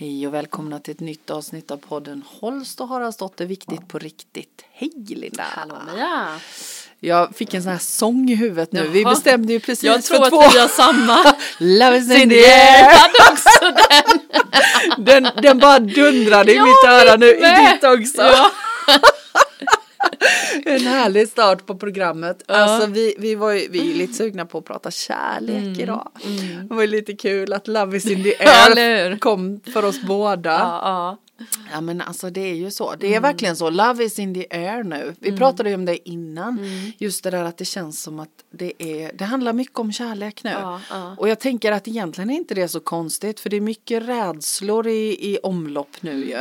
Hej och välkomna till ett nytt avsnitt av podden Holst och Haraldsdotter viktigt på riktigt. Hej Linda! Hallå Mia! Jag fick en sån här sång i huvudet nu. Jaha. Vi bestämde ju precis Jag för tror att två. vi har samma. Love is in the air! också den. Den, den bara dundrade i Ja, mitt öra nu, i med. ditt också. Ja. En härlig start på programmet. Ja. Alltså vi, vi var ju vi är lite sugna på att prata kärlek idag. Det var ju lite kul att Love is in the air kom för oss båda. Ja, ja. Men alltså det är ju så. Det är verkligen så. Love is in the air nu. Vi pratade ju om det innan. Just det där att det känns som att det är, det handlar mycket om kärlek nu. Ja, ja. Och jag tänker att egentligen är inte det så konstigt för det är mycket rädslor i, i omlopp nu ju.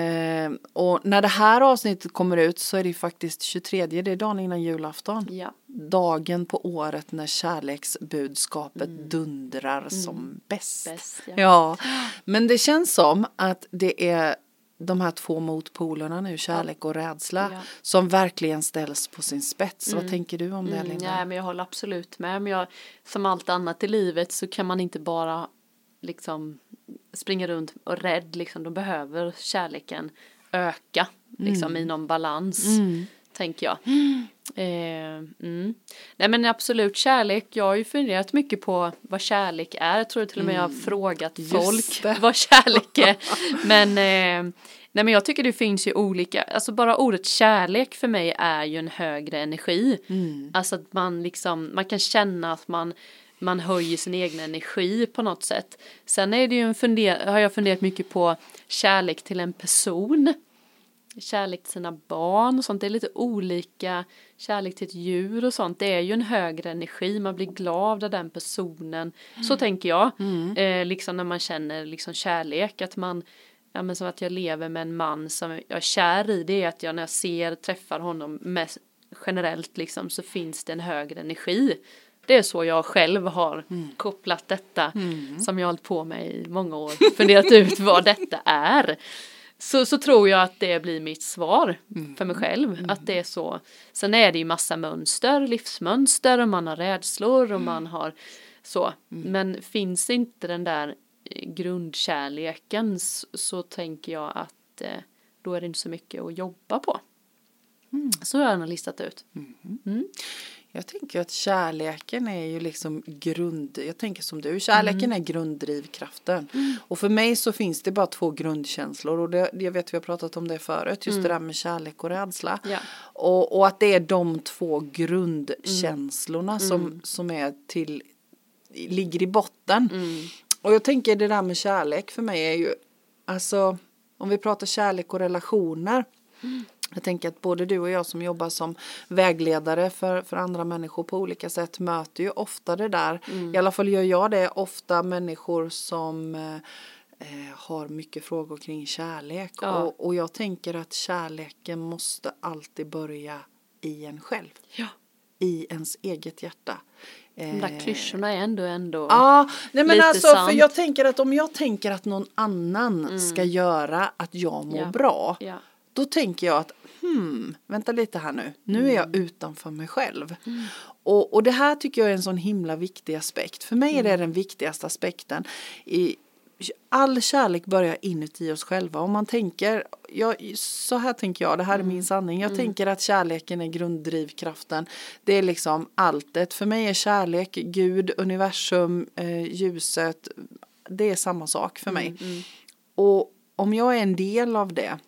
Eh, och när det här avsnittet kommer ut så är det faktiskt 23, det är dagen innan julafton. ja. Dagen på året när kärleksbudskapet dundrar som bäst. Bäst, ja. Ja, men det känns som att det är de här två motpolerna nu, kärlek och rädsla, Ja. som verkligen ställs på sin spets. Vad tänker du om det, Mm, Linda? nej, men jag håller absolut med. Men jag, som allt annat i livet så kan man inte bara liksom springa runt och rädd. Liksom. Då behöver kärleken öka liksom, i någon balans, tänker jag. Eh, mm. Nej men absolut kärlek, jag har ju funderat mycket på vad kärlek är. Jag tror till och med jag har frågat Just folk det. vad kärlek är. Men, eh, nej men jag tycker det finns ju olika, alltså bara ordet kärlek för mig är ju en högre energi. Alltså att man liksom, man kan känna att man man höjer sin egen energi på något sätt. Sen är det ju en funder, har jag funderat mycket på kärlek till en person kärlek till sina barn och sånt. Det är lite olika. Kärlek till ett djur och sånt. Det är ju en högre energi. Man blir glad av den personen. Så tänker jag. Eh, liksom när man känner liksom kärlek. Att man, ja men som att jag lever med en man som jag är kär i. Det är att jag när jag ser, träffar honom mest generellt liksom så finns det en högre energi. Det är så jag själv har kopplat detta som jag har hållit på med i många år. Funderat ut vad detta är. Så, så tror jag att det blir mitt svar för mig själv. Att det är så. Sen är det ju massa mönster, livsmönster och man har rädslor och man har så. Men finns inte den där eh, grundkärleken så, tänker jag att eh, då är det inte så mycket att jobba på. Så har jag listat ut. Jag tänker att kärleken är ju liksom grund, jag tänker som du, kärleken Mm. är grunddrivkraften. Och för mig så finns det bara två grundkänslor och det, jag vet vi har pratat om det förut, just det där med kärlek och rädsla. Mm. Ja. Och, och att det är de två grundkänslorna Mm. som, som är till, ligger i botten. Mm. Och jag tänker det där med kärlek för mig är ju, alltså om vi pratar kärlek och relationer. Jag tänker att både du och jag som jobbar som vägledare för, för andra människor på olika sätt möter ju ofta det där. I alla fall gör jag det ofta människor som eh, eh, har mycket frågor kring kärlek. Ja. Och, och jag tänker att kärleken måste alltid börja i en själv. Ja. I ens eget hjärta. De där klyschorna är ändå ändå. Ja, nej men Lite alltså för sant. jag tänker att om jag tänker att någon annan ska göra att jag mår Ja. bra. Ja. Då tänker jag att hmm, vänta lite här nu. Nu är Mm. jag utanför mig själv. Och, och det här tycker jag är en sån himla viktig aspekt. För mig är Mm. det den viktigaste aspekten. I, all kärlek börjar inuti oss själva. Om man tänker, jag, så här tänker jag, det här är Mm. min sanning. Jag tänker att kärleken är grunddrivkraften. Det är liksom alltet. För mig är kärlek, Gud, universum, eh, ljuset. Det är samma sak för mig. Mm, Och om jag är en del av det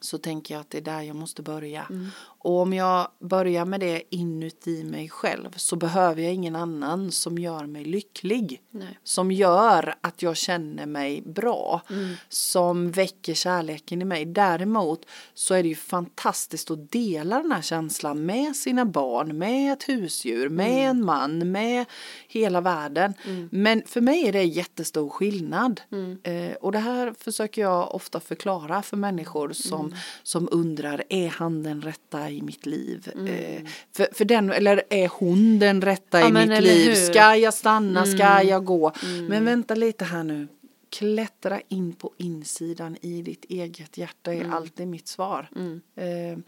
så tänker jag att det är där jag måste börja. Mm. Och om jag börjar med det inuti mig själv så behöver jag ingen annan som gör mig lycklig. Nej. Som gör att jag känner mig bra. Mm. Som väcker kärleken i mig. Däremot så är det ju fantastiskt att dela den här känslan med sina barn, med ett husdjur, med Mm. en man, med hela världen. Men för mig är det jättestor skillnad. Mm. Eh, och det här försöker jag ofta förklara för människor som, Mm. som undrar, är han den rätta i mitt liv? Eh, för, för den, eller är hon den rätta Ja, i mitt liv? hur? Mm. Ska jag stanna? Ska jag gå? Men vänta lite här nu. Klättra in på insidan i ditt eget hjärta Mm. är alltid mitt svar. Eh,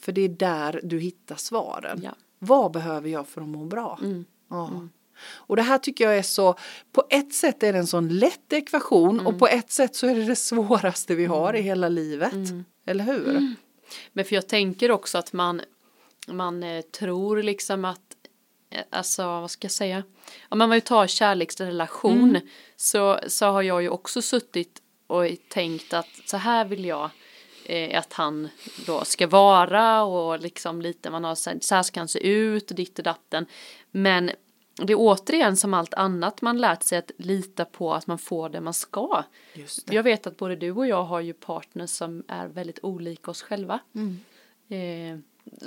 för det är där du hittar svaren. Ja. Vad behöver jag för att må bra? Mm. Ja. Och det här tycker jag är så, på ett sätt är det en sån lätt ekvation Mm. och på ett sätt så är det det svåraste vi har i hela livet. Mm. Eller hur? Men för jag tänker också att man, man eh, tror liksom att, eh, alltså vad ska jag säga, om man vill ta kärleksrelation Mm. så, så har jag ju också suttit och tänkt att så här vill jag eh, att han då ska vara och liksom lite man har så här ska han se ut och ditt och datten. Men det är återigen som allt annat man lärt sig att lita på att man får det man ska. Det. Jag vet att både du och jag har ju partners som är väldigt olika oss själva. Eh,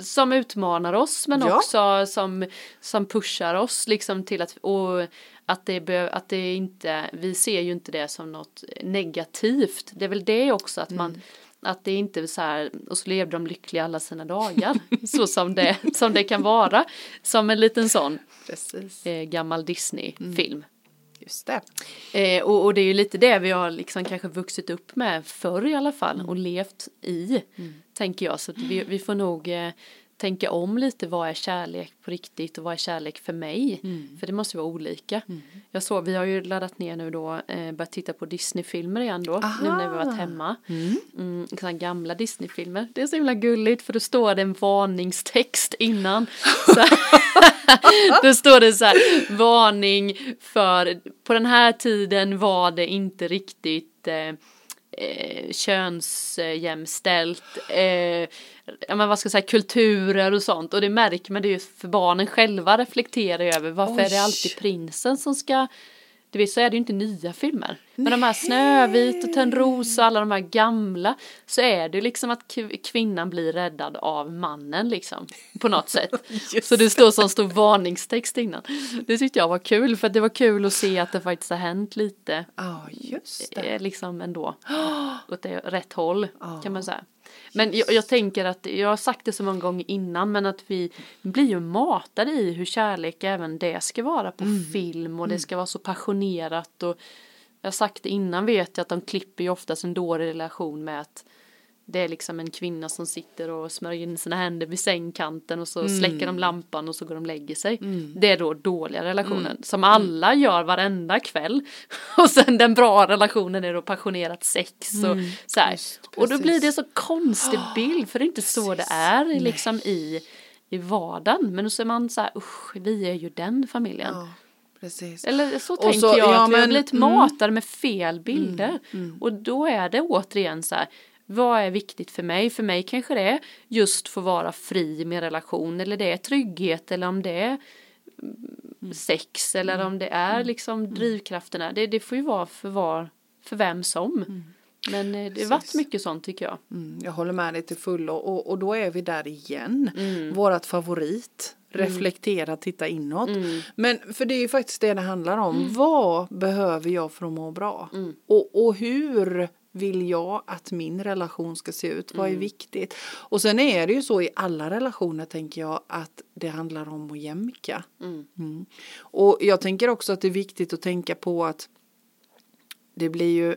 som utmanar oss men Ja. också som, som pushar oss liksom till att, och att det, be, att det inte, vi ser ju inte det som något negativt. Det är väl det också att man att det inte är så här, och så levde de lyckliga alla sina dagar, så som det, som det kan vara, som en liten sån Precis. eh, gammal Disney-film. Just det. Eh, och, och det är ju lite det vi har liksom kanske vuxit upp med förr i alla fall och levt i, tänker jag. Så vi, vi får nog eh, tänka om lite, vad är kärlek på riktigt och vad är kärlek för mig? För det måste vara olika. Jag såg, vi har ju laddat ner nu då, eh, börjat titta på Disney-filmer igen då, nu när vi varit hemma. Mm, sådana gamla Disney-filmer. Det är så himla gulligt för då står det en varningstext innan. Så då står det så här, varning för, på den här tiden var det inte riktigt eh, eh, könsjämställt, eh, ja men vad ska jag säga, kulturer och sånt. Och det märker man det ju för barnen själva reflekterar över varför är det Oj. alltid prinsen som ska du vet så är det ju inte nya filmer. Men de här Snövit och Törnrosa och alla de här gamla så är det liksom att kv- kvinnan blir räddad av mannen liksom. På något sätt. så det står som stor varningstext innan. Det tyckte jag var kul för det var kul att se att det faktiskt har hänt lite. Ja, just det. Eh, liksom ändå. Åt det rätt håll kan man säga. Men jag, jag tänker att, jag har sagt det så många gånger innan, men att vi blir ju matade i hur kärlek även det ska vara på film och det ska vara så passionerat. Och jag har sagt det innan vet jag att de klipper ju oftast en dålig relation med att det är liksom en kvinna som sitter och smörjer in sina händer vid sängkanten och så släcker de lampan och så går de och lägger sig. Det är då dåliga relationen som alla gör varenda kväll. Och sen den bra relationen är då passionerat sex och så här. just, och då blir precis. det så konstig bild för det är inte så det är liksom i, i vardagen. Men så är man så här, usch, vi är ju den familjen. Ja, precis. Eller så Och tänker så- jag ja, att vi har men- blivit mm. matade med fel bilder. Och då är det återigen så här, vad är viktigt för mig? För mig kanske det är just få vara fri med relation eller det är trygghet eller om det är mm, sex eller om det är liksom drivkrafterna. Det, det får ju vara för, var, för vem som. Men eh, det har varit mycket sånt tycker jag. Mm, jag håller med dig till fullo och, och då är vi där igen. Mm. Vårat favorit. Reflektera, titta inåt. Mm. Men för det är ju faktiskt det det handlar om. Vad behöver jag för att må bra? Mm. Och, och hur vill jag att min relation ska se ut? Vad är Mm. viktigt? Och sen är det ju så i alla relationer tänker jag att det handlar om att jämka. Mm. Mm. Och jag tänker också att det är viktigt att tänka på att det blir ju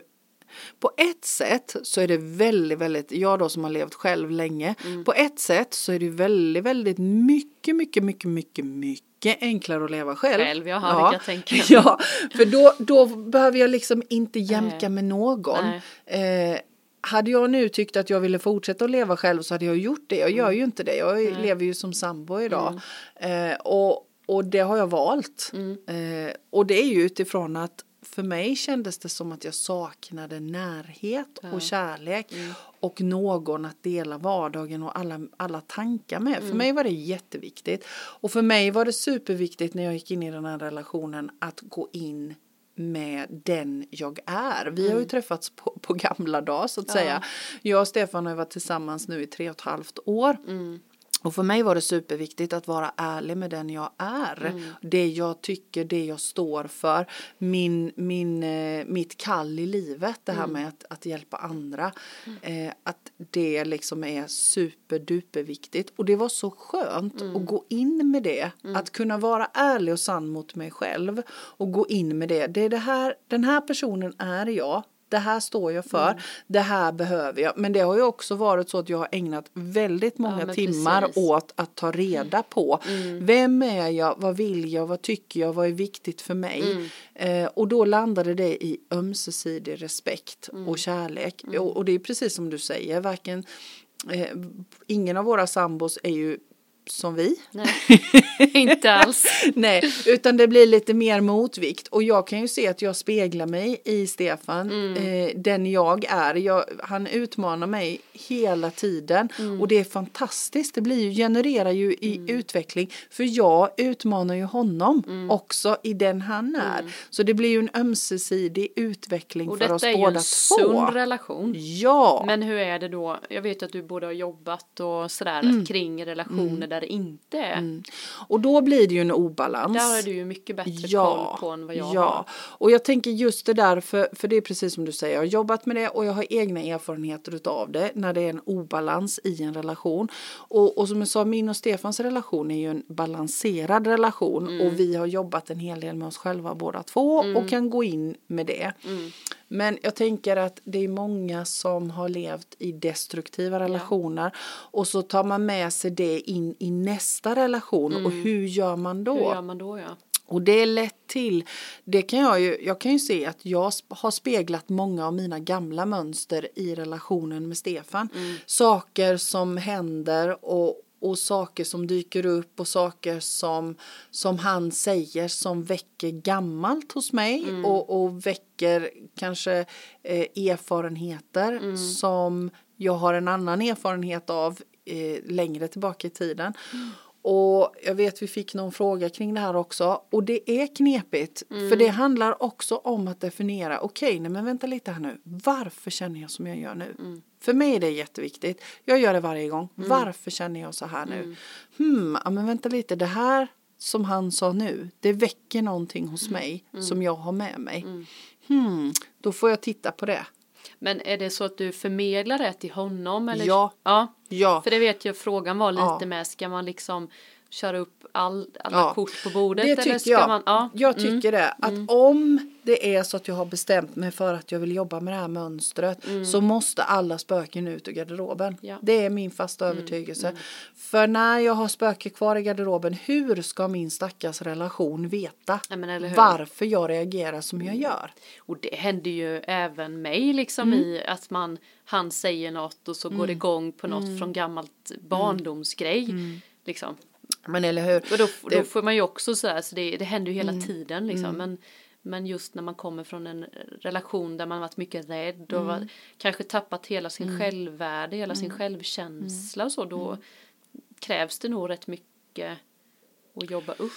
på ett sätt så är det väldigt, väldigt, jag då som har levt själv länge, Mm. på ett sätt så är det väldigt, väldigt mycket, mycket, mycket, mycket, mycket enklare att leva själv. Själv, jaha, kan jag tänka mig. Ja, för då, då behöver jag liksom inte jämka med någon. Eh, hade jag nu tyckt att jag ville fortsätta att leva själv så hade jag gjort det. Jag gör ju inte det. Jag Nej. lever ju som sambo idag. Eh, och, och det har jag valt. Mm. Eh, och det är ju utifrån att för mig kändes det som att jag saknade närhet och kärlek och någon att dela vardagen och alla, alla tankar med. För mig var det jätteviktigt. Och för mig var det superviktigt när jag gick in i den här relationen att gå in med den jag är. Vi har ju träffats på, på gamla dagar så att säga. Jag och Stefan har varit tillsammans nu i tre och ett halvt år. Och för mig var det superviktigt att vara ärlig med den jag är. Det jag tycker, det jag står för. Min, min, eh, mitt kall i livet, det här med att, att hjälpa andra. Eh, att det liksom är superduperviktigt. Och det var så skönt att gå in med det. Att kunna vara ärlig och sann mot mig själv. Och gå in med det. Det är det här, den här personen är jag. Det här står jag för, Mm. det här behöver jag. Men det har ju också varit så att jag har ägnat väldigt många men timmar precis. Mm. åt att ta reda på vem är jag, vad vill jag, vad tycker jag, vad är viktigt för mig. Mm. Eh, och då landade det i ömsesidig respekt Mm. och kärlek. Och, och det är precis som du säger, varken, eh, ingen av våra sambos är ju som vi. Nej, inte alls. Nej, utan det blir lite mer motvikt. Och jag kan ju se att jag speglar mig i Stefan, Mm. eh, den jag är. Jag, han utmanar mig hela tiden Mm. och det är fantastiskt. Det blir ju, genererar ju i Mm. utveckling. För jag utmanar ju honom också i den han är. Så det blir ju en ömsesidig utveckling Mm. Och för detta oss är ju båda en sund två. relation. Ja, Men hur är det då? Jag vet att du både har jobbat och sådär Mm. kring relationer där det inte är. och då blir det ju en obalans. Där har du ju mycket bättre koll på än vad jag ja. har. och jag tänker just det där, för, för det är precis som du säger, jag har jobbat med det och jag har egna erfarenheter utav det när det är en obalans i en relation. Och, och som jag sa, min och Stefans relation är ju en balanserad relation Mm. och vi har jobbat en hel del med oss själva båda två och kan gå in med det. Mm. Men jag tänker att det är många som har levt i destruktiva relationer och så tar man med sig det in i nästa relation och hur gör man då? Mm. Hur gör man då ja? Och det är lätt till, det kan jag ju, jag kan ju se att jag har speglat många av mina gamla mönster i relationen med Stefan. Saker som händer och, och saker som dyker upp och saker som, som han säger som väcker gammalt hos mig och, och väcker kanske eh, erfarenheter som jag har en annan erfarenhet av eh, längre tillbaka i tiden. Och jag vet vi fick någon fråga kring det här också. Och det är knepigt för det handlar också om att definiera okej nej men vänta lite här nu. Varför känner jag som jag gör nu? För mig är det jätteviktigt. Jag gör det varje gång. Varför känner jag så här nu? Hmm ja, men vänta lite. Det här som han sa nu det väcker någonting hos mig som jag har med mig. Hmm då får jag titta på det Men är det så att du förmedlar det till honom? Eller? Ja. ja. ja För det vet jag, frågan var lite Ja. med, ska man liksom köra upp all, alla Ja. kort på bordet? Det eller tycker ska jag. Man, ja. Jag tycker det. Att om det är så att jag har bestämt mig för att jag vill jobba med det här mönstret så måste alla spöken ut ur garderoben. Ja. Det är min fasta övertygelse. För när jag har spöken kvar i garderoben, hur ska min stackars relation veta men varför jag reagerar som jag gör? Och det händer ju även mig liksom Mm. i att man, han säger något och så går det igång på något Mm. från gammalt barndomsgrej. Liksom. Men eller hur? Och då, då Det- Mm. får man ju också så här, så det, det händer ju hela tiden liksom. Men, men just när man kommer från en relation där man varit mycket rädd och Mm. var, kanske tappat hela sin självvärde, hela Mm. sin självkänsla och så, då krävs det nog rätt mycket att jobba upp.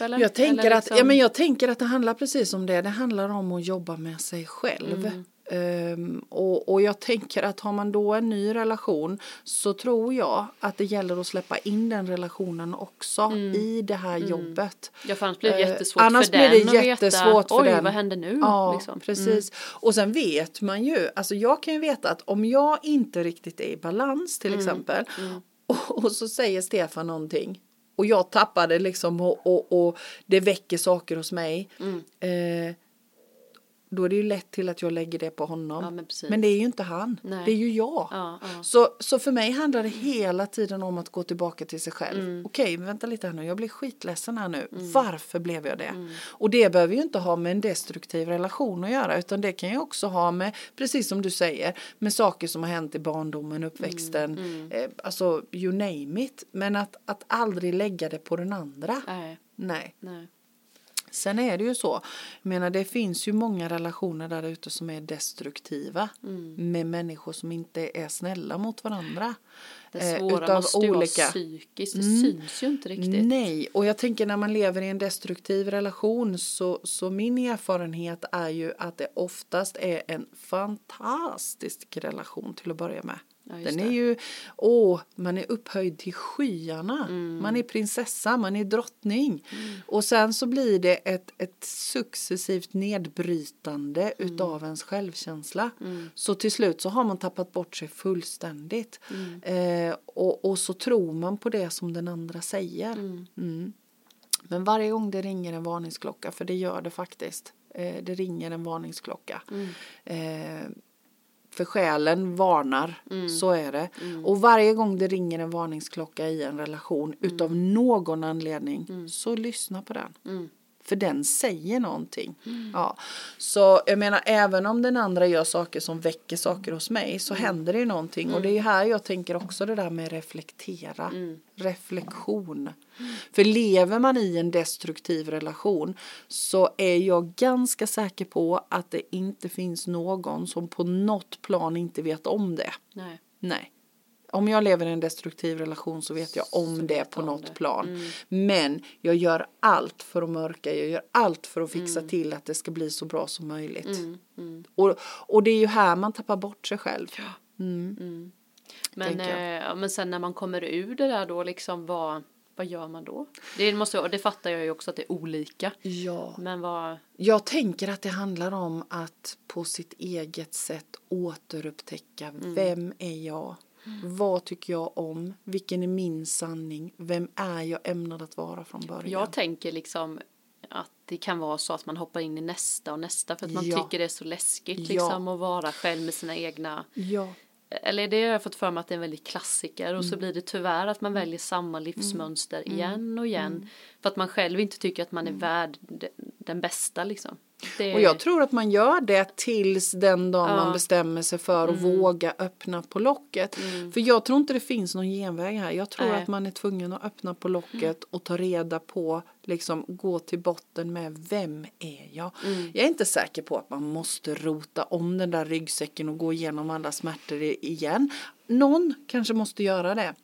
Eller? Jag tänker, Eller att, liksom- ja, men jag tänker att det handlar precis om det. Det handlar om att jobba med sig själv. Mm. Ehm, och, och jag tänker att har man då en ny relation så tror jag att det gäller att släppa in den relationen också i det här jobbet. Ja, för annars blir det Eh, jättesvårt annars för blir den det jättesvårt veta, för oj den. vad händer nu? Ja, liksom. precis. Och sen vet man ju, alltså jag kan ju veta att om jag inte riktigt är i balans till exempel och, och så säger Stefan någonting och jag tappar det liksom och, och, och det väcker saker hos mig. Eh, då är det ju lätt till att jag lägger det på honom. Ja, men men det är ju inte han, Nej. det är ju jag. Ja, ja. Så, så för mig handlar det hela tiden om att gå tillbaka till sig själv. Mm. Okej, vänta lite här nu, jag blir skitledsen här nu. Mm. Varför blev jag det? Och det behöver ju inte ha med en destruktiv relation att göra utan det kan ju också ha med, precis som du säger, med saker som har hänt i barndomen, uppväxten, Mm, Eh, alltså you name it. Men att, att aldrig lägga det på den andra. Nej, Nej. nej. Sen är det ju så, jag menar det finns ju många relationer där ute som är destruktiva Mm. med människor som inte är snälla mot varandra. Det Eh, svåra utav måste ju olika- vara psykiskt, det Mm. syns ju inte riktigt. Nej, och jag tänker när man lever i en destruktiv relation så, så min erfarenhet är ju att det oftast är en fantastisk relation till att börja med. Ja, Den är det. ju, åh, man är upphöjd till skyarna. Mm. Man är prinsessa, man är drottning. Och sen så blir det ett, ett successivt nedbrytande Mm. utav ens självkänsla. Så till slut så har man tappat bort sig fullständigt. Mm. Eh, och, och så tror man på det som den andra säger. Mm. Men varje gång det ringer en varningsklocka, för det gör det faktiskt. Eh, det ringer en varningsklocka. Eh, för själen varnar, så är det. Och varje gång det ringer en varningsklocka i en relation utav någon anledning så lyssna på den. För den säger någonting. Ja. Så jag menar även om den andra gör saker som väcker saker hos mig så händer det ju någonting. Och det är här jag tänker också det där med reflektera. Reflektion. För lever man i en destruktiv relation så är jag ganska säker på att det inte finns någon som på något plan inte vet om det. Nej. Nej. Om jag lever i en destruktiv relation så vet jag om det på något plan. Men jag gör allt för att mörka, jag gör allt för att fixa Mm. till att det ska bli så bra som möjligt. Och, och det är ju här man tappar bort sig själv. Men, tänker jag. eh, ja, men sen när man kommer ur det där då liksom vad, vad gör man då? Det, måste, det fattar jag ju också att det är olika. Ja. Men vad, Jag tänker att det handlar om att på sitt eget sätt återupptäcka Mm. vem är jag? Vad tycker jag om? Vilken är min sanning? Vem är jag ämnad att vara från början? jag tänker liksom att det kan vara så att man hoppar in i nästa och nästa för att man Ja. tycker det är så läskigt Ja. liksom att vara själv med sina egna Ja. eller det har jag fått för mig att det är en väldigt klassiker och så Mm. blir det tyvärr att man väljer samma livsmönster igen och igen Mm. för att man själv inte tycker att man är värd de- den bästa liksom. Det, Och jag tror att man gör det tills den dagen Ja. man bestämmer sig för att våga öppna på locket. För jag tror inte det finns någon genväg här. Jag tror Nej. att man är tvungen att öppna på locket och ta reda på, liksom gå till botten med vem är jag? Jag är inte säker på att man måste rota om den där ryggsäcken och gå igenom alla smärtor igen. Någon kanske måste göra det.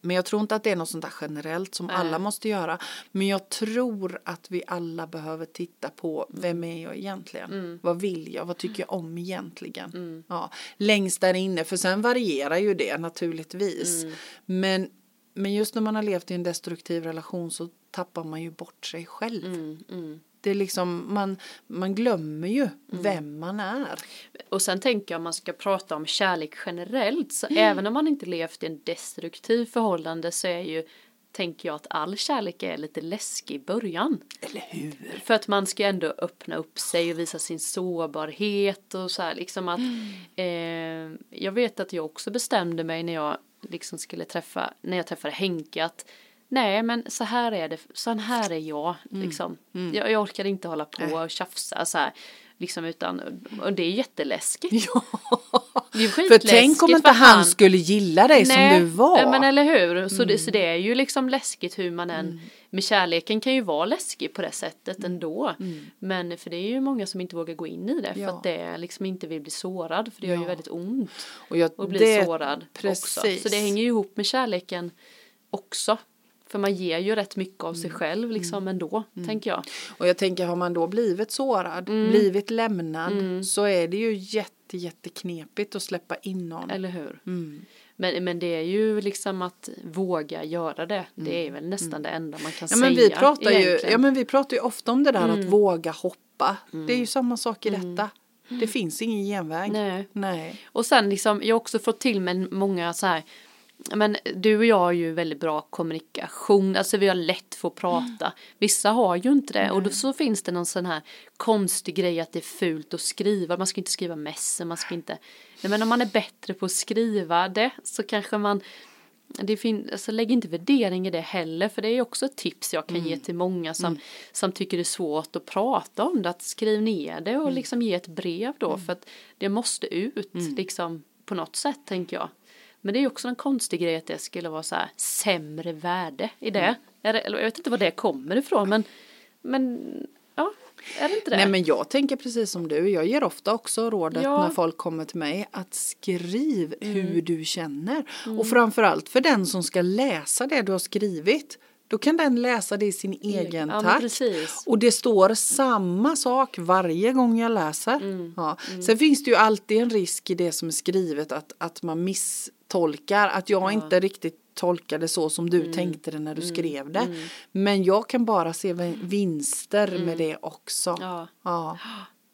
Men jag tror inte att det är något sånt där generellt som alla måste göra. Men jag tror att vi alla behöver titta på vem är jag egentligen? Vad vill jag? Vad tycker jag om egentligen? Ja, längst där inne, för sen varierar ju det naturligtvis. Men, men just när man har levt i en destruktiv relation så tappar man ju bort sig själv. mm, Det är liksom, man, man glömmer ju Mm. vem man är. Och sen tänker jag om man ska prata om kärlek generellt så Mm. även om man inte levt i en destruktiv förhållande så är ju tänker jag att all kärlek är lite läskig i början. Eller hur? För att man ska ändå öppna upp sig och visa sin sårbarhet och så här liksom att eh, jag vet att jag också bestämde mig när jag liksom skulle träffa, när jag träffade Henke att nej men så här är det, så här är jag liksom. Jag, jag orkar inte hålla på och tjafsa så här. Liksom utan, och det är jätteläskigt. Ja. Det är För tänk om inte han skulle gilla dig som du var. Men eller hur. Så, det, så det är ju liksom läskigt hur man än. Med kärleken kan ju vara läskig på det sättet ändå. Men för det är ju många som inte vågar gå in i det. För Ja. att det liksom inte vill bli sårad. För det gör ju Ja. väldigt ont och jag, att bli det- sårad precis. också. Så det hänger ju ihop med kärleken också. För man ger ju rätt mycket av Mm. sig själv liksom ändå, tänker jag. Och jag tänker har man då blivit sårad, Mm. blivit lämnad så är det ju jätte jätteknepigt att släppa in någon. Eller hur? Mm. Men, men det är ju liksom att våga göra det. Det är väl nästan det enda man kan Mm. Ja säga. men, vi pratar ju, ja men vi pratar ju ofta om det där Mm. att våga hoppa. Det är ju samma sak i detta. Det finns ingen genväg. Nej. Nej. Och sen liksom, jag har också fått till mig många så här, men du och jag har ju väldigt bra kommunikation, alltså vi har lätt för att prata. Vissa har ju inte det. Och då så finns det någon sån här konstig grej att det är fult att skriva, man ska inte skriva mässor, man ska inte, nej men om man är bättre på att skriva det så kanske man det fin- alltså lägg inte värdering i det heller för det är också ett tips jag kan ge till många som, som tycker det är svårt att prata om det. Att skriv ner det och liksom ge ett brev då för att det måste ut liksom på något sätt tänker jag. Men det är också en konstig grej att det skulle vara så här sämre värde i det. Det eller jag vet inte var det kommer ifrån men, men ja, är det inte det? Nej men jag tänker precis som du. Jag ger ofta också rådet Ja. när folk kommer till mig att skriv Mm. hur du känner. Och framförallt för den som ska läsa det du har skrivit. Då kan den läsa det i sin egen ja, takt. Och det står samma sak varje gång jag läser. Mm. Ja. Sen finns det ju alltid en risk i det som är skrivet att, att man misstolkar. Att jag inte riktigt tolkade så som Mm. du tänkte det när du skrev det. Men jag kan bara se vin- vinster med det också. Mm. Ja. Ja.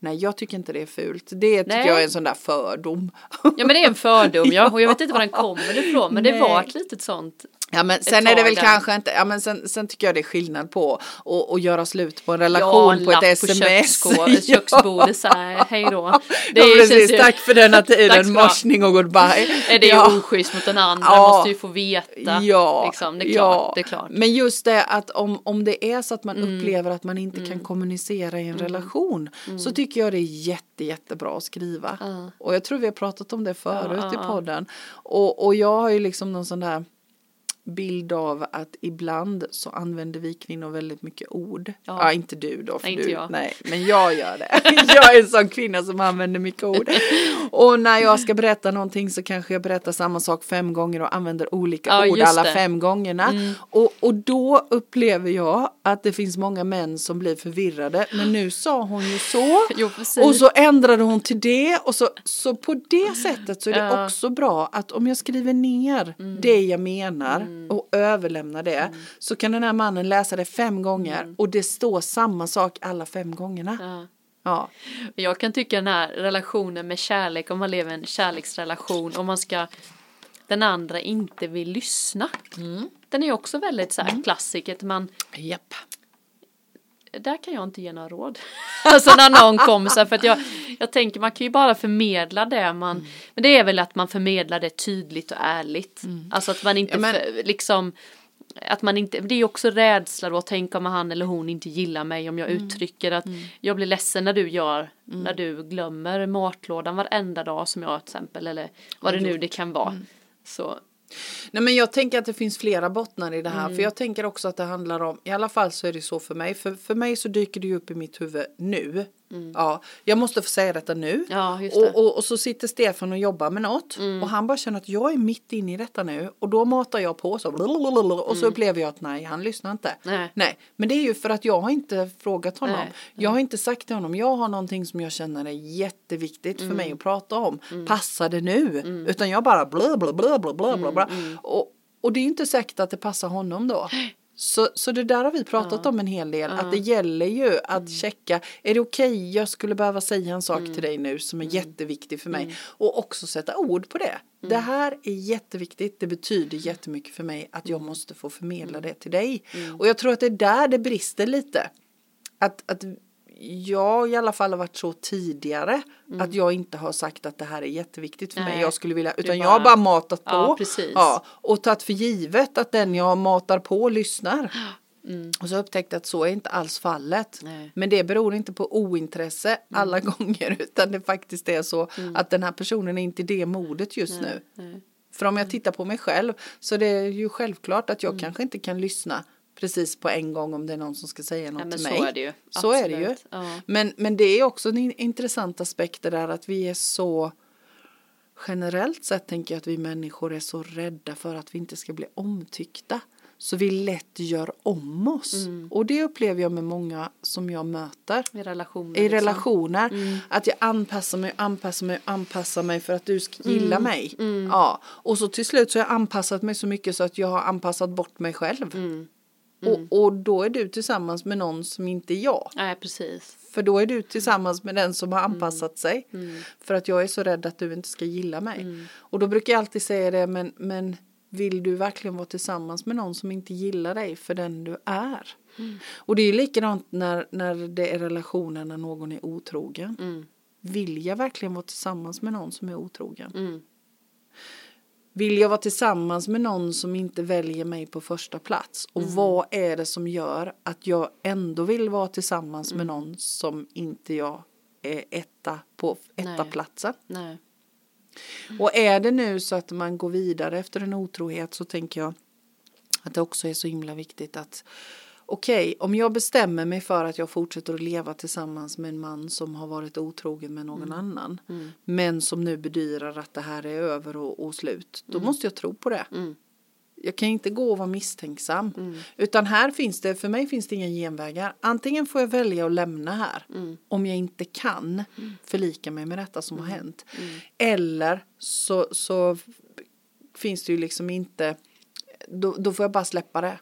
Nej, jag tycker inte det är fult. Det tycker Nej. jag är en sån där fördom. Ja men det är en fördom ja och jag vet inte var den kommer ifrån men det Nej. var ett litet sånt Ja men sen är det väl där. kanske inte, ja men sen, sen tycker jag det är skillnad på att att göra slut på en relation ja, på ett sms. köksskål, köksbordet så här, hej då. Det ja, precis, ju- tack för denna tiden, morsning och goodbye. Är det ja. ju oschysst mot den andra, Ja. måste ju få veta. Ja, liksom. det, är ja. det är klart. Men just det att om, om det är så att man Mm. upplever att man inte kan kommunicera i en relation så tycker jag det är jätte, jättebra att skriva. Ja. Och jag tror vi har pratat om det förut Ja, ja, i ja. podden. Och, och jag har ju liksom någon sån där bild av att ibland så använder vi kvinnor väldigt mycket ord. Ja, Ja. inte du då. För Nej, inte du, jag. Nej, men jag gör det. jag är en sån kvinna som använder mycket ord. Och när jag ska berätta någonting så kanske jag berättar samma sak fem gånger och använder olika Ja, ord alla det. fem gångerna. Mm. Och, och då upplever jag att det finns många män som blir förvirrade. Men nu sa hon ju så. Jo. Och så ändrade hon till det och så, så på det sättet så är det Ja. Mm. också bra att om jag skriver ner det jag menar och överlämnar det så kan den här mannen läsa det fem gånger och det står samma sak alla fem gångerna. Mm. Ja. Ja. Jag kan tycka den här relationen med kärlek, om man lever i en kärleksrelation och man ska den andra inte vill lyssna. Mm. Den är också väldigt så här klassiker, att man Japp. Där kan jag inte ge några råd. alltså när någon kommer så för att jag, jag tänker man kan ju bara förmedla det man, Mm. men det är väl att man förmedlar det tydligt och ärligt. Alltså att man inte Ja, men- för, liksom att man inte, det är också rädsla då, tänk om han eller hon inte gillar mig om jag Mm. uttrycker att jag blir ledsen när du gör, när du glömmer matlådan varenda dag som jag till exempel, eller vad det nu det kan vara. Mm. Så, Nej men jag tänker att det finns flera bottnar i det här. Mm. För jag tänker också att det handlar om, i alla fall så är det så för mig. För, för mig så dyker det ju upp i mitt huvud nu. Ja, jag måste få säga detta nu. Mm. ja det. Mm. Och, och, och så sitter Stefan och jobbar med något och han bara känner att jag är mitt inne i detta nu och då matar jag på så och så upplever jag att nej han lyssnar inte. Mm. Nej. men det är ju för att jag har inte frågat honom. Nej, Jag har inte sagt till honom jag har någonting som jag känner är jätteviktigt för Mm. mig att prata om. Passar det nu? Utan jag bara bla bla bla bla bla bla. Mm, Och, och det är inte säkert att det passar honom då. Så, så det där har vi pratat om en hel del. Att det gäller ju att Mm. checka. Är det okej? jag skulle behöva säga en sak till dig nu som Mm. är jätteviktig för mig. Och också sätta ord på det. Det här är jätteviktigt. Det betyder jättemycket för mig att jag Mm. måste få förmedla det till dig. Och jag tror att det är där det brister lite. Att, att jag i alla fall har varit så tidigare att jag inte har sagt att det här är jätteviktigt för mig. Mm. Nej, Jag skulle vilja, utan bara- jag har bara matat på. Ja. Ja, och tagit för givet att den jag matar på lyssnar. Och så upptäckte jag att så är inte alls fallet. Mm. Nej. Men det beror inte på ointresse alla Mm. gånger utan det faktiskt är så att den här personen är inte i det modet just nu. Nej. För om jag tittar på mig själv så det är ju självklart att jag Mm. kanske inte kan lyssna precis på en gång om det är någon som ska säga något men till så mig. är det ju. Så är det ju. Ja. Men, men det är också en in- intressant aspekt det där att vi är så generellt sett tänker jag att vi människor är så rädda för att vi inte ska bli omtyckta. Så vi lätt gör om oss. Mm. Och det upplever jag med många som jag möter. I relationer. I liksom. relationer. Mm. Att jag anpassar mig, anpassar mig, anpassar mig för att du ska gilla Mm. mig. Ja. Och så till slut så har jag anpassat mig så mycket så att jag har anpassat bort mig själv. Mm. Och, och då är du tillsammans med någon som inte är jag. Nej, precis. För då är du tillsammans med den som har Mm. anpassat sig. För att jag är så rädd att du inte ska gilla mig. Mm. Och då brukar jag alltid säga det, men, men vill du verkligen vara tillsammans med någon som inte gillar dig för den du är? Mm. Och det är likadant när, när det är relationer när någon är otrogen. Mm. Vill jag verkligen vara tillsammans med någon som är otrogen? Mm. Vill jag vara tillsammans med någon som inte väljer mig på första plats? Och Mm. vad är det som gör att jag ändå vill vara tillsammans Mm. med någon som inte jag är etta på etta Nej. platsen? Nej. Och är det nu så att man går vidare efter en otrohet så tänker jag att det också är så himla viktigt att okej, om jag bestämmer mig för att jag fortsätter att leva tillsammans med en man som har varit otrogen med någon annan men som nu bedyrar att det här är över och, och slut, då måste jag tro på det. Mm. Jag kan inte gå och vara misstänksam. Utan här finns det, för mig finns det inga genvägar. Antingen får jag välja att lämna här. Om jag inte kan förlika mig med detta som har hänt. Eller så, så finns det ju liksom inte, då, då får jag bara släppa det.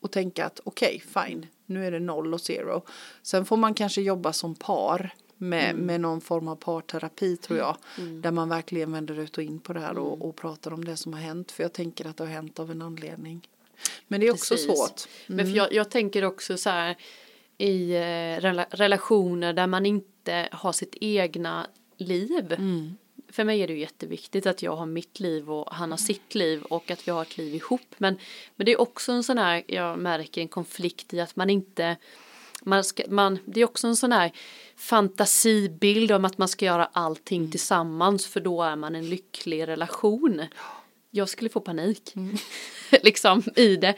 Och tänka att okej, fine, nu är det noll och zero. Sen får man kanske jobba som par med, Mm. med någon form av parterapi tror jag. Där man verkligen vänder ut och in på det här Mm. och, och pratar om det som har hänt. För jag tänker att det har hänt av en anledning. Men det är också Precis. svårt. Men för jag, jag tänker också så här i eh, rela- relationer där man inte har sitt egna liv. Mm. För mig är det ju jätteviktigt att jag har mitt liv och han har sitt liv och att vi har ett liv ihop. Men, men det är också en sån här, jag märker en konflikt i att man inte man ska, man, det är också en sån här fantasibild om att man ska göra allting tillsammans för då är man en lycklig relation. Jag skulle få panik liksom i det.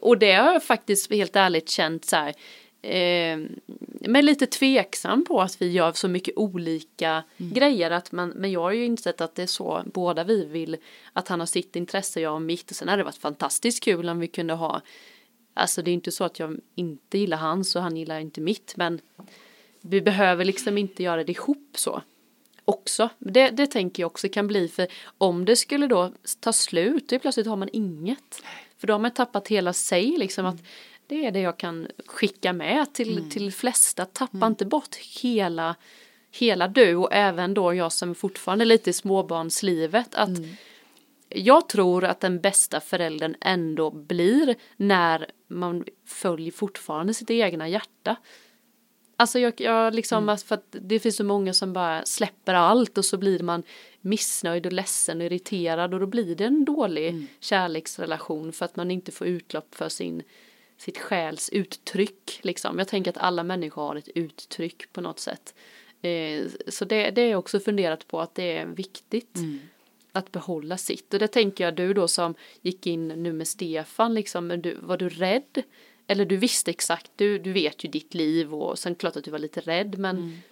Och det har jag faktiskt helt ärligt känt så här eh, men lite tveksam på att vi gör så mycket olika grejer. Att man, men jag har ju insett att det är så båda vi vill att han har sitt intresse, jag har mitt. Och sen hade det varit fantastiskt kul om vi kunde ha Alltså det är inte så att jag inte gillar hans och han gillar inte mitt men vi behöver liksom inte göra det ihop så. Också. Det, det tänker jag också kan bli för om det skulle då ta slut då plötsligt har man inget. För då har man tappat hela sig liksom att det är det jag kan skicka med till, till flesta. Tappa inte bort hela, hela du och även då jag som fortfarande är lite i småbarnslivet. Att jag tror att den bästa föräldern ändå blir när man följer fortfarande sitt egna hjärta. Alltså jag, jag liksom, alltså för att det finns så många som bara släpper allt och så blir man missnöjd och ledsen och irriterad och då blir det en dålig kärleksrelation för att man inte får utlopp för sin sitt själs uttryck liksom. Jag tänker att alla människor har ett uttryck på något sätt. Eh, så det, det är också funderat på att det är viktigt att behålla sitt. Och det tänker jag du då som gick in nu med Stefan liksom, du, var du rädd? Eller du visste exakt, du, du vet ju ditt liv och sen klart att du var lite rädd men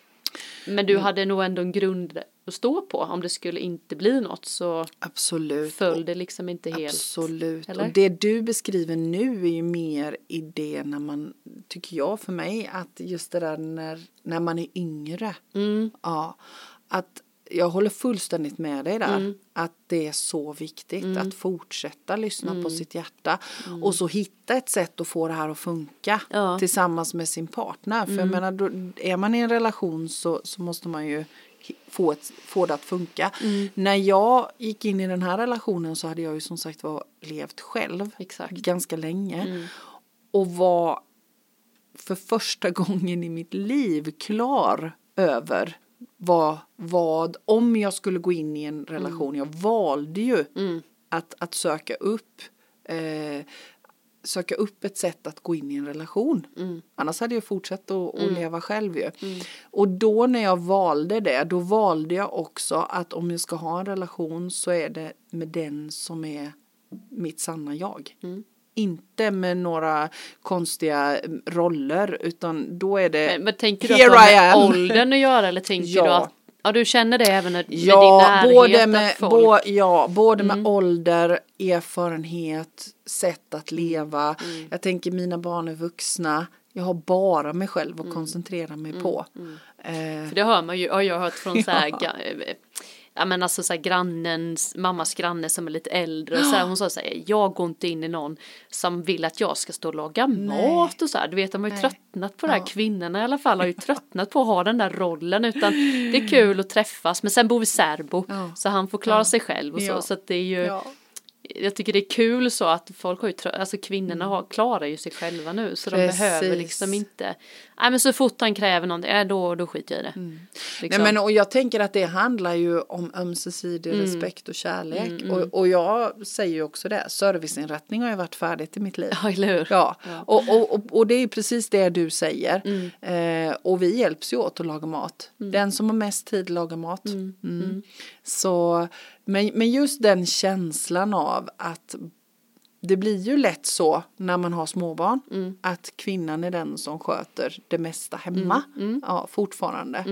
Men du hade nog ändå en grund att stå på om det skulle inte bli något så Absolut. föll det liksom inte helt. Absolut. eller? Och det du beskriver nu är ju mer i det när man, tycker jag för mig, att just det där när, när man är yngre. Mm. Ja, att jag håller fullständigt med dig där. Mm. Att det är så viktigt att fortsätta lyssna Mm. på sitt hjärta. Och så hitta ett sätt att få det här att funka Ja. Mm. tillsammans med sin partner. För jag menar, då, är man i en relation så, så måste man ju få, ett, få det att funka. Mm. När jag gick in i den här relationen så hade jag ju som sagt var levt själv Exakt. Mm. ganska länge. Och var för första gången i mitt liv klar över vad, vad om jag skulle gå in i en relation. Jag valde ju Mm. att, att söka upp eh, söka upp ett sätt att gå in i en relation. Mm. Annars hade jag fortsatt att, att leva själv ju. Och då när jag valde det, då valde jag också att om jag ska ha en relation så är det med den som är mitt sanna jag. Mm. Inte med några konstiga roller utan då är det Men, men tänker du att det har med åldern att göra eller tänker Ja. du att Ja du känner det även med din Ja, närhet både med, folk... bo, ja, både Mm. med ålder, erfarenhet, sätt att leva. Mm. Jag tänker mina barn är vuxna. Jag har bara mig själv Mm. att koncentrera mig på. Eh, För det hör man ju, har jag hört från så här, Ja. Ja men alltså så här grannens, mammas granne som är lite äldre och så här, hon sa så här, jag går inte in i någon som vill att jag ska stå och laga mat och så här, du vet de har ju Nej. tröttnat på det här, Ja. kvinnorna i alla fall har ju tröttnat på att ha den där rollen utan det är kul att träffas men sen bor vi särbo Ja. så han får klara Ja. sig själv och så så att det är ju. Jag tycker det är kul så att folk har ju, alltså kvinnorna har, klarar ju sig själva nu så de Precis. behöver liksom inte, nej men så fort han kräver någonting, äh, då, då skiter jag i det. Liksom. Nej, men, och jag tänker att det handlar ju om ömsesidig respekt och kärlek. Och, och jag säger ju också det, serviceinrättning har ju varit färdigt i mitt liv. Ja, eller hur? Ja, Ja. Och, och, och, och det är precis det du säger. Eh, och vi hjälps ju åt att laga mat. Den som har mest tid lagar mat. Mm. Så, men, men just den känslan av att det blir ju lätt så när man har småbarn att kvinnan är den som sköter det mesta hemma. Ja, fortfarande.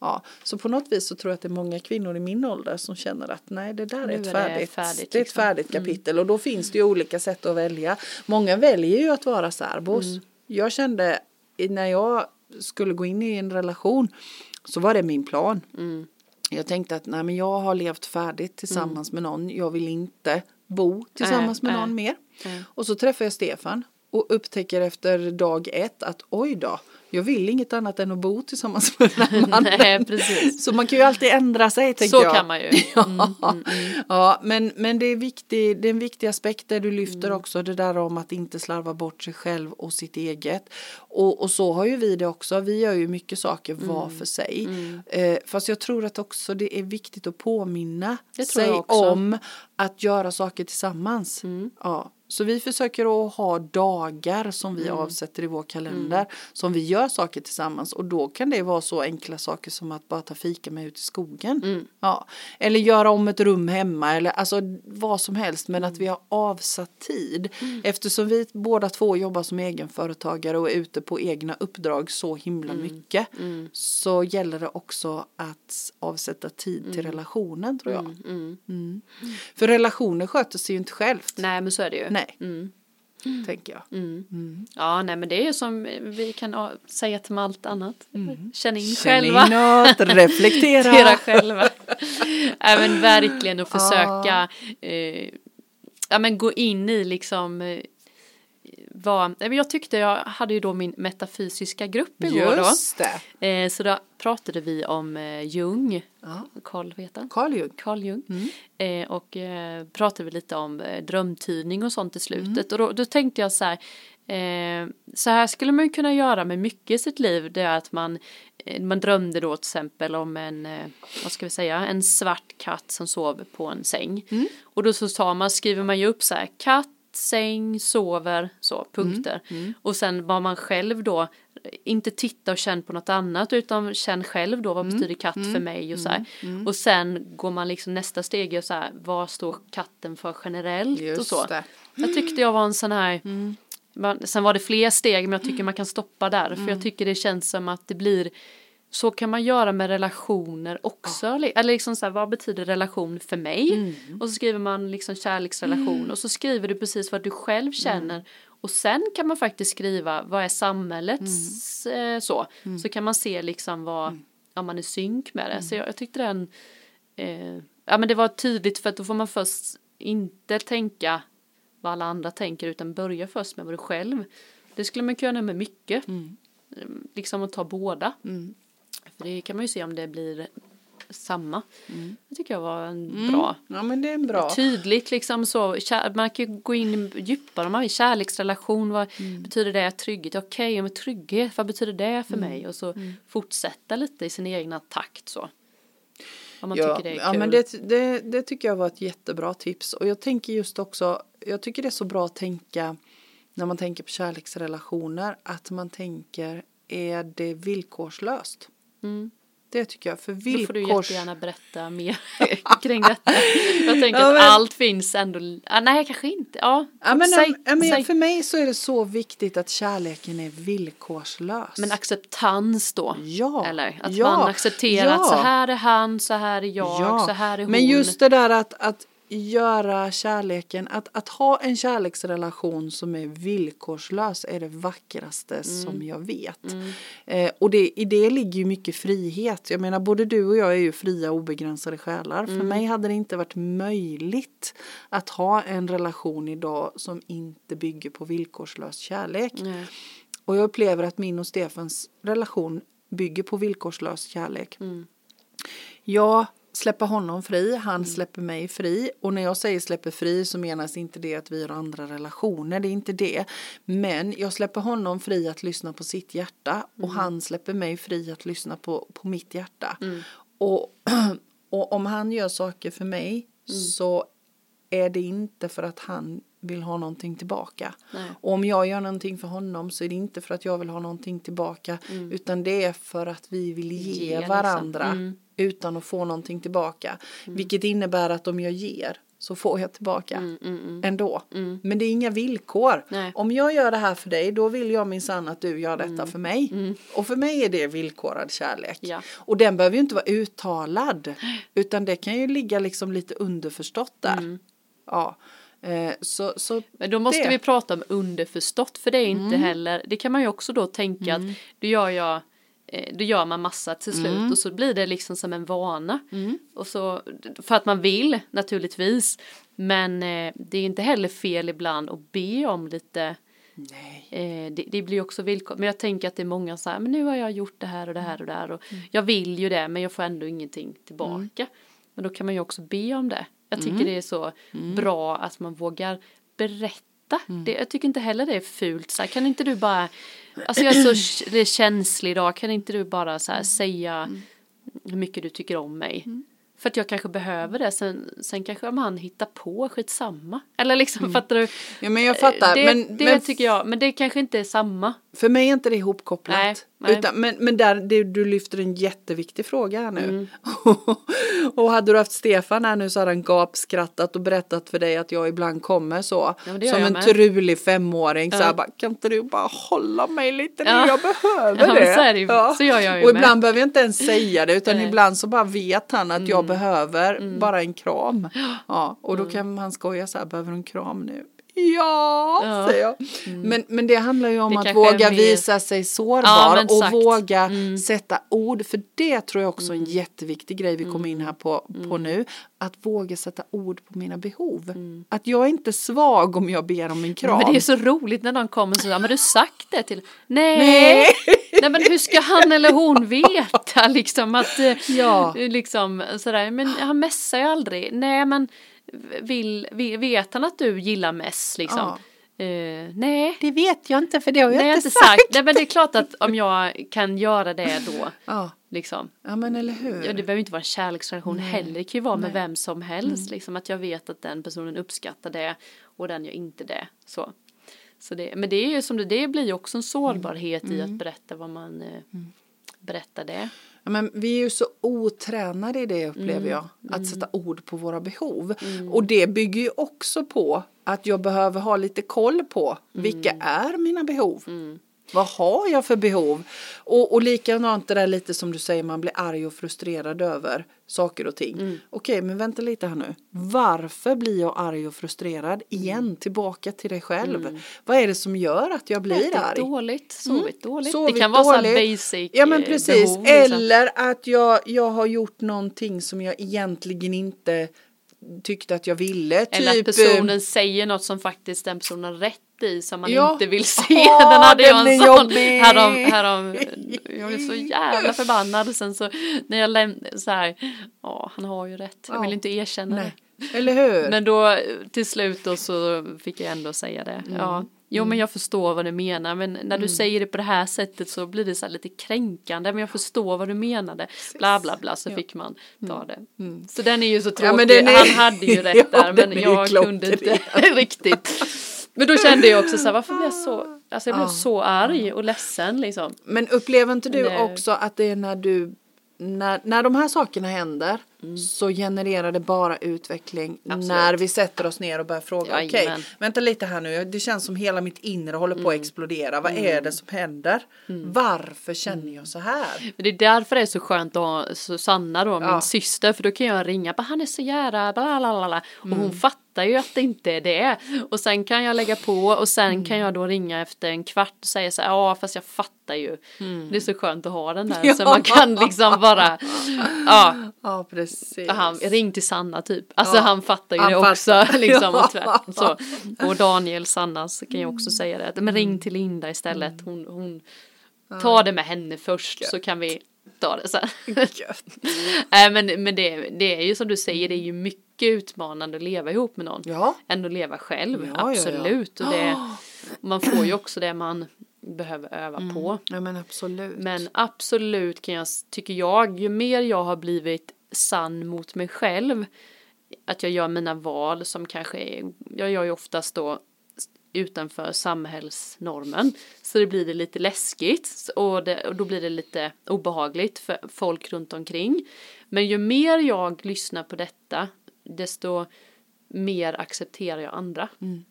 Ja, så på något vis så tror jag att det är många kvinnor i min ålder som känner att nej det där är ett är färdigt, färdigt, det är ett liksom. färdigt kapitel och då finns det ju olika sätt att välja. Många väljer ju att vara särbos. Jag kände när jag skulle gå in i en relation så var det min plan. Jag tänkte att nej, men jag har levt färdigt tillsammans med någon. Jag vill inte bo tillsammans med nej. någon mer. Nej. Och så träffade jag Stefan. och upptäcker efter dag ett att oj då, jag vill inget annat än att bo tillsammans med den här mannen. Nej, precis. Så man kan ju alltid ändra sig tänker Så jag. kan man ju. Ja, Mm, mm, mm. ja men, men det, är viktig, det är en viktig aspekt där du lyfter Mm. också det där om att inte slarva bort sig själv och sitt eget. Och, och så har ju vi det också. Vi gör ju mycket saker var för sig. Eh, fast jag tror att också det är viktigt att påminna sig om att göra saker tillsammans. Mm. Ja. Så vi försöker att ha dagar som Mm. vi avsätter i vår kalender som vi gör saker tillsammans och då kan det vara så enkla saker som att bara ta fika med ut i skogen. Mm. Ja. Eller göra om ett rum hemma eller alltså vad som helst men att vi har avsatt tid. Eftersom vi båda två jobbar som egenföretagare och är ute på egna uppdrag så himla mycket så gäller det också att avsätta tid till relationen tror jag. Mm. Mm. För relationer sköter sig ju inte självt. Nej men så är det ju. Nej, Mm. tänker jag. Mm. Ja, nej men det är ju som vi kan säga till allt annat. Känn in Känn själva. inåt, reflektera. Reflektera själva. men verkligen att försöka eh, ja, men gå in i liksom men jag tyckte jag hade ju då min metafysiska grupp igår Just det. då. Eh, så då pratade vi om eh, Jung, Ja. Carl vet han? Carl Jung. Carl Jung. Mm. Eh, och eh, pratade vi lite om drömtydning och sånt i slutet. Mm. Och då, då tänkte jag så här. Så här skulle man kunna göra med mycket i sitt liv. Det är att man, man drömde då till exempel om en, vad ska vi säga, en svart katt som sover på en säng. Mm. Och då så tar man, skriver man ju upp så här, katt, säng, sover, så, punkter. Mm. Och sen vad man själv då, inte titta och känn på något annat utan känn själv då vad Mm. betyder katt för mig och så här. Och sen går man liksom nästa steg och så här, vad står katten för generellt och Just så. det. Jag tyckte jag var en sån här, man, sen var det fler steg men jag tycker man kan stoppa där för jag tycker det känns som att det blir så kan man göra med relationer också. Eller liksom så här, vad betyder relation för mig? Och så skriver man liksom kärleksrelation och så skriver du precis vad du själv känner. Och sen kan man faktiskt skriva vad är samhällets eh, så. Så kan man se liksom vad, om man är synk med det. Så jag, jag tyckte den, eh, ja men det var tydligt för att då får man först inte tänka vad alla andra tänker utan börja först med vad du själv. Det skulle man kunna göra med mycket. Mm. Eh, Liksom att ta båda. Mm. För det kan man ju se om det blir samma. Mm. Det tycker jag var en bra. Ja men det är bra. Tydligt liksom så, man kan ju gå in djupare, man har ju kärleksrelation, vad Mm. betyder det, trygghet, okej, okay, men trygghet, vad betyder det för Mm. mig? Och så fortsätta lite i sin egna takt så. Om man ja, tycker det är ja kul. men det, det, det tycker jag var ett jättebra tips. Och jag tänker just också, jag tycker det är så bra att tänka när man tänker på kärleksrelationer att man tänker är det villkorslöst? Mm. Det tycker jag. För Då får du villkors... jättegärna berätta mer kring detta. Jag tänker Ja, att men- allt finns ändå, ah, nej kanske inte, ja. Ja, men, säg, ja, men säg. för mig så är det så viktigt att kärleken är villkorslös. Men acceptans då? ja, Eller att man accepterar att så här är han, så här är jag, ja. så här är hon. Men just det där att, att göra kärleken, att, att ha en kärleksrelation som är villkorslös är det vackraste Mm. som jag vet. Eh, och det, i det ligger ju mycket frihet. Jag menar både du och jag är ju fria obegränsade själar. Mm. För mig hade det inte varit möjligt att ha en relation idag som inte bygger på villkorslös kärlek. Och jag upplever att min och Stefans relation bygger på villkorslös kärlek. Mm. Jag släpper honom fri, han släpper mig fri. Och när jag säger släpper fri så menas inte det att vi har andra relationer, det är inte det. Men jag släpper honom fri att lyssna på sitt hjärta och han släpper mig fri att lyssna på, på mitt hjärta. Och, och om han gör saker för mig så är det inte för att han vill ha någonting tillbaka. Nej. Och om jag gör någonting för honom så är det inte för att jag vill ha någonting tillbaka utan det är för att vi vill ge, Ge, liksom. varandra Mm. utan att få någonting tillbaka. Vilket innebär att om jag ger så får jag tillbaka Mm, mm, mm. ändå. Mm. Men det är inga villkor. Nej. Om jag gör det här för dig då vill jag minsann att du gör detta för mig. Och för mig är det villkorad kärlek. Mm. Ja. Och den behöver ju inte vara uttalad. Utan det kan ju ligga liksom lite underförstått där. Mm. Ja. Eh, så, så Men då måste det. vi prata om underförstått för det är inte heller, det kan man ju också då tänka att då gör jag eh, då gör man massa till slut och så blir det liksom som en vana. Och så, för att man vill naturligtvis. Men eh, det är inte heller fel ibland att be om lite. Eh, det, det blir också villkor. Men jag tänker att det är många så här, men nu har jag gjort det här och det här och det här och jag vill ju det men jag får ändå ingenting tillbaka. Men då kan man ju också be om det. Jag tycker det är så bra att man vågar berätta. Det, jag tycker inte heller det är fult. Så här, kan inte du bara, alltså jag är så känslig idag, kan inte du bara så här säga hur mycket du tycker om mig? För att jag kanske behöver det, sen, sen kanske man hittar på, skitsamma. Eller liksom, fattar du? Ja men jag fattar. Det, men, det men tycker jag, men det kanske inte är samma. För mig är inte det ihopkopplat. Nej. Utan, men men där, det, du lyfter en jätteviktig fråga här nu. Mm. och hade du haft Stefan här nu så hade han gapskrattat och berättat för dig att jag ibland kommer så. gör som jag en med. trulig femåring. Så Ja. här, bara, kan inte du bara hålla mig lite nu? Ja. Jag behöver Ja, det. så är det ju. Så gör jag ju och med. ibland behöver jag inte ens säga det utan Nej. ibland så bara vet han att jag Mm. behöver bara en kram. Ja, och då kan han skoja så här, behöver du en kram nu? Ja, Ja. säger jag. Men, men det handlar ju om Det att våga mer- visa sig sårbar Ja, och exakt. Mm. våga sätta ord. För det tror jag också är en jätteviktig grej vi kommer in här på, på Mm. nu. Att våga sätta ord på mina behov. Att jag är inte svag om jag ber om en kram. Men det är så roligt när någon kommer och säger, men du sagt det till Nej. Nej. Nej men hur ska han eller hon veta liksom att eh, Ja. liksom sådär, men han messar ju aldrig. Nej men vill, vet han att du gillar mess liksom? Eh, nej. Det vet jag inte för det har jag Nej, jag inte inte sagt. sagt. Nej, men det är klart att om jag kan göra det då, Ja. liksom. ja, men eller hur. Ja, det behöver inte vara en kärleksrelation heller. Det kan ju vara med vem som helst. Liksom, att jag vet att den personen uppskattar det och den gör inte det. Så. Så det, men det är ju som det, det blir ju också en sårbarhet i att berätta vad man eh, berättar det. Ja, men vi är ju så otränade i det upplever Mm. jag. Att sätta ord på våra behov. Och det bygger ju också på att jag behöver ha lite koll på vilka Mm. är mina behov. Vad har jag för behov? Och, och likadant det där lite som du säger, man blir arg och frustrerad över saker och ting. Mm. Okej, men vänta lite här nu. Varför blir jag arg och frustrerad? Igen, tillbaka till dig själv. Vad är det som gör att jag blir Ätit arg? dåligt, sovit dåligt. Sovit det kan vara så här dåligt. basic Ja men eh, precis. behov, liksom. Eller att jag, jag har gjort någonting som jag egentligen inte tyckte att jag ville. Eller typ, att personen säger något som faktiskt den personen har rätt i som man Ja. inte vill se. Åh, den hade jag den en är sån härom, härom, jag blev så jävla förbannad sen så när jag lämnade så här, ja han har ju rätt, jag vill Ja. inte erkänna Nej. det. Eller hur? Men då till slut då så fick jag ändå säga det. Mm. Ja. Jo men jag förstår vad du menar men när du säger det på det här sättet så blir det så lite kränkande men jag förstår vad du menade. Bla bla bla så fick man ta det. Så den är ju så tråkig. Mm. Ja, är- Han hade ju rätt Ja, där men jag kunde inte riktigt. Men då kände jag också så här varför blev jag så, alltså jag blev Ja. så arg och ledsen liksom. Men upplever inte du det- också att det är när du när, när de här sakerna händer Mm. så genererar det bara utveckling när vi sätter oss ner och börjar fråga okej. Mm. vänta lite här nu, det känns som hela mitt inre håller på att explodera, vad är det som händer? Varför känner jag så här? Men det är därför det är så skönt att ha Susanna då, min Ja. syster, för då kan jag ringa, bara han är så jävla bla bla bla. Och Mm. hon fattar ju att det inte är det. Och sen kan jag lägga på och sen Mm. kan jag då ringa efter en kvart och säga så här, ja fast jag fattar ju. Det är så skönt att ha den där, så Mm. Ja. man kan liksom bara, ja, Ja precis. han, ring till Sanna typ. Alltså Ja, han fattar ju han det fattar. också. Liksom, och, tvärt, så. och Daniel, Sanna, så kan jag också säga det. Men ring Mm. till Linda istället. Hon, hon tar det med henne först så kan vi ta det sen. Gött. Nej men, men det, det är ju som du säger, det är ju mycket utmanande att leva ihop med någon. Ja. Än att leva själv, Ja, ja, ja. absolut. Och det, man får ju också det man behöver öva Mm. på. ja men absolut. Men absolut kan jag, tycker jag, ju mer jag har blivit sann mot mig själv, att jag gör mina val som kanske är, jag gör ju oftast då utanför samhällsnormen. Så det blir det lite läskigt och, det, och då blir det lite obehagligt för folk runt omkring. Men ju mer jag lyssnar på detta, desto mer accepterar jag andra. Mm.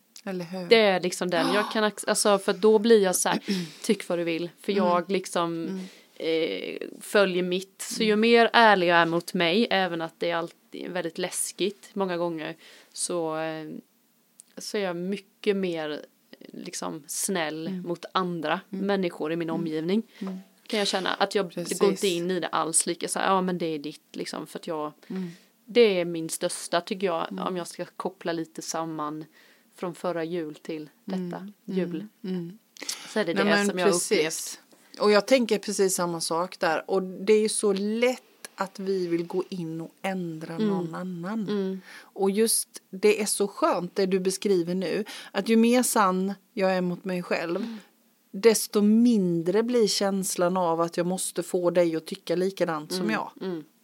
Det är liksom den, jag kan, alltså för då blir jag så här, tyck vad du vill, för Mm. jag liksom eh, följer mitt. Så ju mer ärlig jag är mot mig, även att det är alltid väldigt läskigt många gånger, så, eh, så är jag mycket mer eh, liksom snäll Mm. mot andra människor i min omgivning. Kan jag känna att jag Precis. går inte in i det alls lika så här, ja men det är ditt liksom, för att jag, Mm. Det är min största tycker jag, om jag ska koppla lite samman från förra jul till detta jul. Mm. Så är det Nej, det som jag upplevt. Och jag tänker precis samma sak där. Och det är ju så lätt att vi vill gå in och ändra någon annan. Mm. Och just det är så skönt det du beskriver nu. Att ju mer sann jag är mot mig själv. Mm. Desto mindre blir känslan av att jag måste få dig att tycka likadant som jag.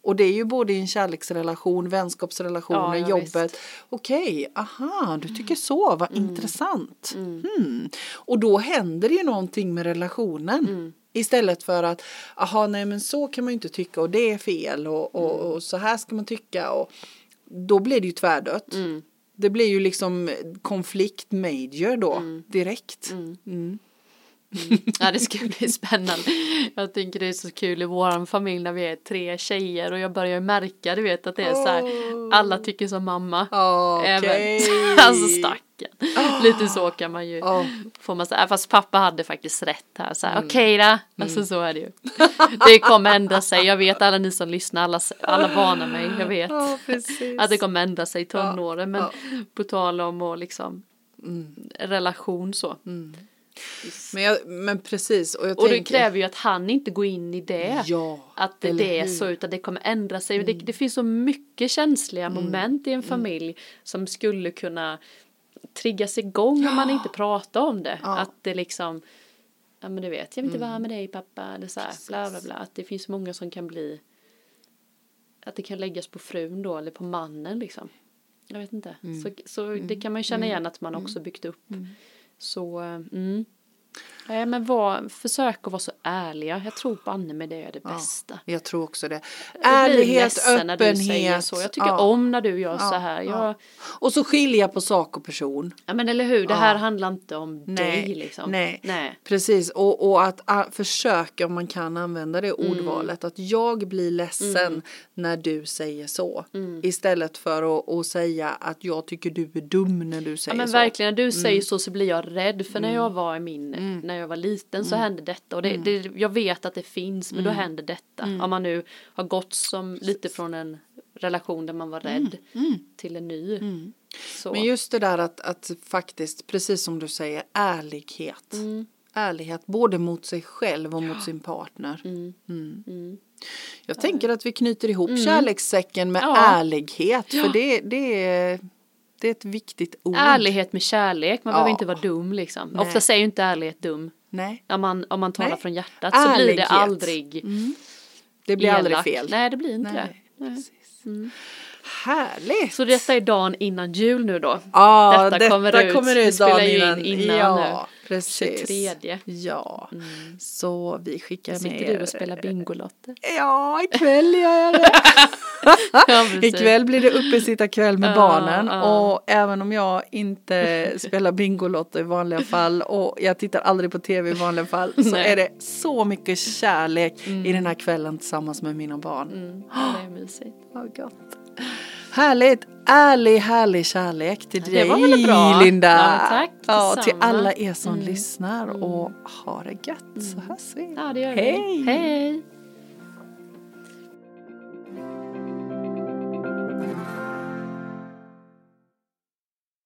Mm. Och det är ju både i en kärleksrelation, vänskapsrelationer, Ja, ja, jobbet. Okej, aha, du tycker så, vad Mm. intressant. Hmm. Och då händer det ju någonting med relationen. Mm. Istället för att, aha, nej men så kan man ju inte tycka och det är fel och, och, Mm. och så här ska man tycka. Och då blir det ju tvärdött. Mm. Det blir ju liksom konflikt major då, Mm. direkt. Mm. Ja det ska bli spännande. Jag tycker det är så kul i våran familj när vi är tre tjejer och jag börjar märka du vet att det är så här alla tycker som mamma. Okej. Även, alltså stacken. Lite så kan man ju. Ja. Får man säga, fast pappa hade faktiskt rätt här. Så här Mm. Okej då, alltså så är det ju. Det kommer ändra sig, jag vet alla ni som lyssnar, alla, alla varnar mig, jag vet. Precis. Att det kommer ändra sig i tonåren, men på tal om och liksom Mm. relation så. Men, jag, men precis. Och, jag Och det tänker, kräver ju att han inte går in i det. Ja, Att det, det är hur? Mm. så utan det kommer ändra sig. Det, det finns så mycket känsliga moment i en familj som skulle kunna triggas igång om man inte pratar om det. Ja. Att det liksom, ja men du vet, jag vill inte vara med dig pappa. Eller så här, bla bla bla. Att det finns många som kan bli, att det kan läggas på frun då eller på mannen liksom. Jag vet inte. Mm. Så, så det kan man ju känna igen att man också byggt upp. Så, eh, mm. Nej men var, försök att vara så ärliga. Jag tror banne med det är det bästa. Jag tror också det. Ärlighet, ledsen när du säger öppenhet. så. Jag tycker ja. om när du gör så här. ja. Jag, Och så skilja på sak och person. ja men eller hur, det här handlar inte om Nej, dig liksom. nej. nej. Precis, och, och att ah, försöka om man kan använda det ordvalet. Att jag blir ledsen när du säger så. Istället för att, att säga att jag tycker du är dum när du Ja säger men så. verkligen, när Mm. du säger så så blir jag rädd. För när jag var i min, jag var liten så Mm. hände detta. Och det, det, jag vet att det finns, men då händer detta. Mm. Om man nu har gått som lite från en relation där man var rädd till en ny. Mm. Men just det där att, att faktiskt, precis som du säger, ärlighet. Mm. Ärlighet både mot sig själv och mot sin partner. Mm. Jag tänker att vi knyter ihop kärlekssäcken med Mm. Ja. ärlighet. För det, det, är, det är ett viktigt ord. Ärlighet med kärlek, man Ja. behöver inte vara dum liksom. Nej. Ofta säger ju inte ärlighet dum. Nej, Om man, om man talar Nej. från hjärtat så blir det aldrig det blir aldrig elakt. fel. Nej, det blir inte Nej, det. Nej. precis. Härligt! Så detta är dagen innan jul nu då. Ja, detta kommer ut. kommer Vi ut spelar dagen ju in innan. ja, nu. precis. 23. Ja, så vi skickar med Sitter du er- och spelar Bingolotter? Ja, ikväll gör jag det. Ja. Ikväll blir det uppesittarkväll med barnen och även om jag inte spelar Bingolotto i vanliga fall och jag tittar aldrig på tv i vanliga fall så Nej. är det så mycket kärlek i den här kvällen tillsammans med mina barn. Mm, det är mysigt. Vad gott. Härligt, ärlig, härlig kärlek till Det dig var väl bra? Linda. Ja, tack, ja, till. Mm. alla er som lyssnar och ha det gött så hörs vi. Ja, det gör vi. Hej. Hej.